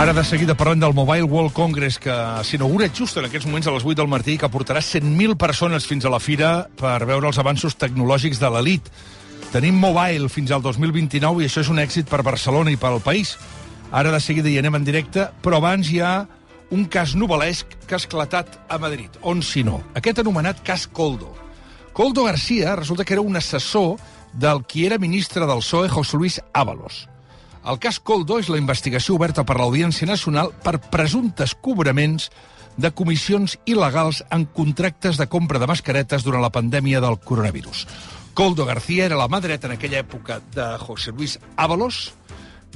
Ara de seguida parlem del Mobile World Congress que s'inaugura just en aquests moments a les 8 del matí que portarà 100.000 persones fins a la fira per veure els avanços tecnològics de l'elit. Tenim Mobile fins al 2029 i això és un èxit per Barcelona i pel país. Ara de seguida hi anem en directe, però abans hi ha un cas novel·lesc que ha esclatat a Madrid. On si no? Aquest anomenat cas Coldo. Coldo García resulta que era un assessor del qui era ministre del PSOE, José Luis Ábalos. El cas Coldo és la investigació oberta per l'Audiència Nacional per presumptes cobraments de comissions il·legals en contractes de compra de mascaretes durant la pandèmia del coronavirus. Coldo García era la mà dreta en aquella època de José Luis Ábalos,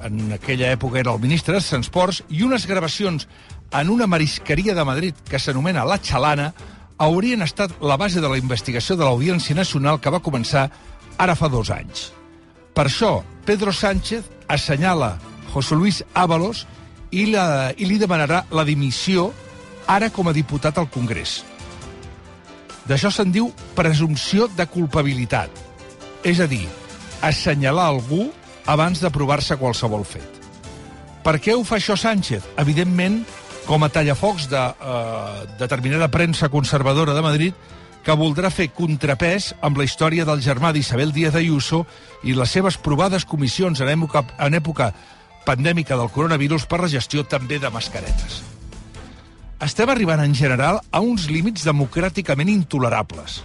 en aquella època era el ministre de Transports, i unes gravacions en una marisqueria de Madrid que s'anomena La Chalana haurien estat la base de la investigació de l'Audiència Nacional que va començar ara fa dos anys. Per això, Pedro Sánchez assenyala José Luis Ábalos i, la, i li demanarà la dimissió ara com a diputat al Congrés. D'això se'n diu presumpció de culpabilitat. És a dir, assenyalar algú abans d'aprovar-se qualsevol fet. Per què ho fa això Sánchez? Evidentment, com a tallafocs de eh, determinada premsa conservadora de Madrid, que voldrà fer contrapès amb la història del germà d'Isabel Díaz Ayuso i les seves provades comissions en època, en època pandèmica del coronavirus per la gestió també de mascaretes. Estem arribant en general a uns límits democràticament intolerables.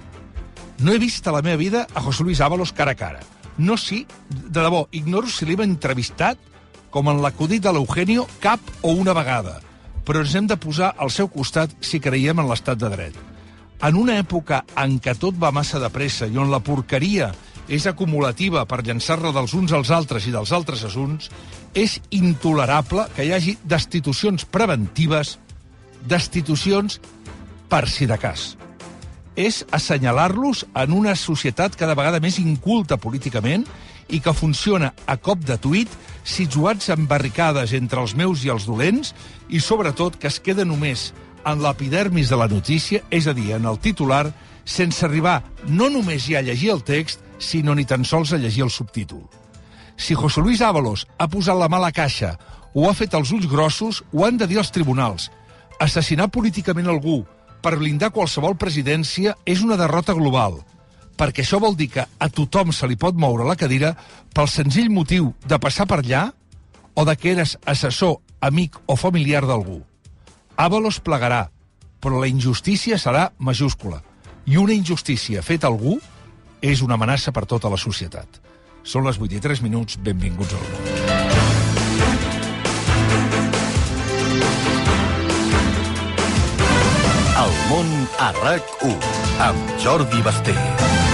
No he vist a la meva vida a José Luis Ábalos cara a cara. No sí, de debò, ignoro si l'hem entrevistat com en l'acudit de l'Eugenio cap o una vegada, però ens hem de posar al seu costat si creiem en l'estat de dret. En una època en què tot va massa de pressa i on la porqueria és acumulativa per llançar-la dels uns als altres i dels altres assuns, és intolerable que hi hagi destitucions preventives, destitucions per si de cas. És assenyalar-los en una societat cada vegada més inculta políticament i que funciona a cop de tuit, situats en barricades entre els meus i els dolents, i sobretot que es queda només en l'epidermis de la notícia, és a dir, en el titular, sense arribar no només ja a llegir el text, sinó ni tan sols a llegir el subtítol. Si José Luis Ábalos ha posat la mala caixa o ha fet els ulls grossos, ho han de dir els tribunals. Assassinar políticament algú per blindar qualsevol presidència és una derrota global, perquè això vol dir que a tothom se li pot moure la cadira pel senzill motiu de passar per allà o de que eres assessor, amic o familiar d'algú. Ábalos plegarà, però la injustícia serà majúscula. I una injustícia feta a algú és una amenaça per tota la societat. Són les 8 i 3 minuts, benvinguts al món. El món a RAC1 amb Jordi Basté.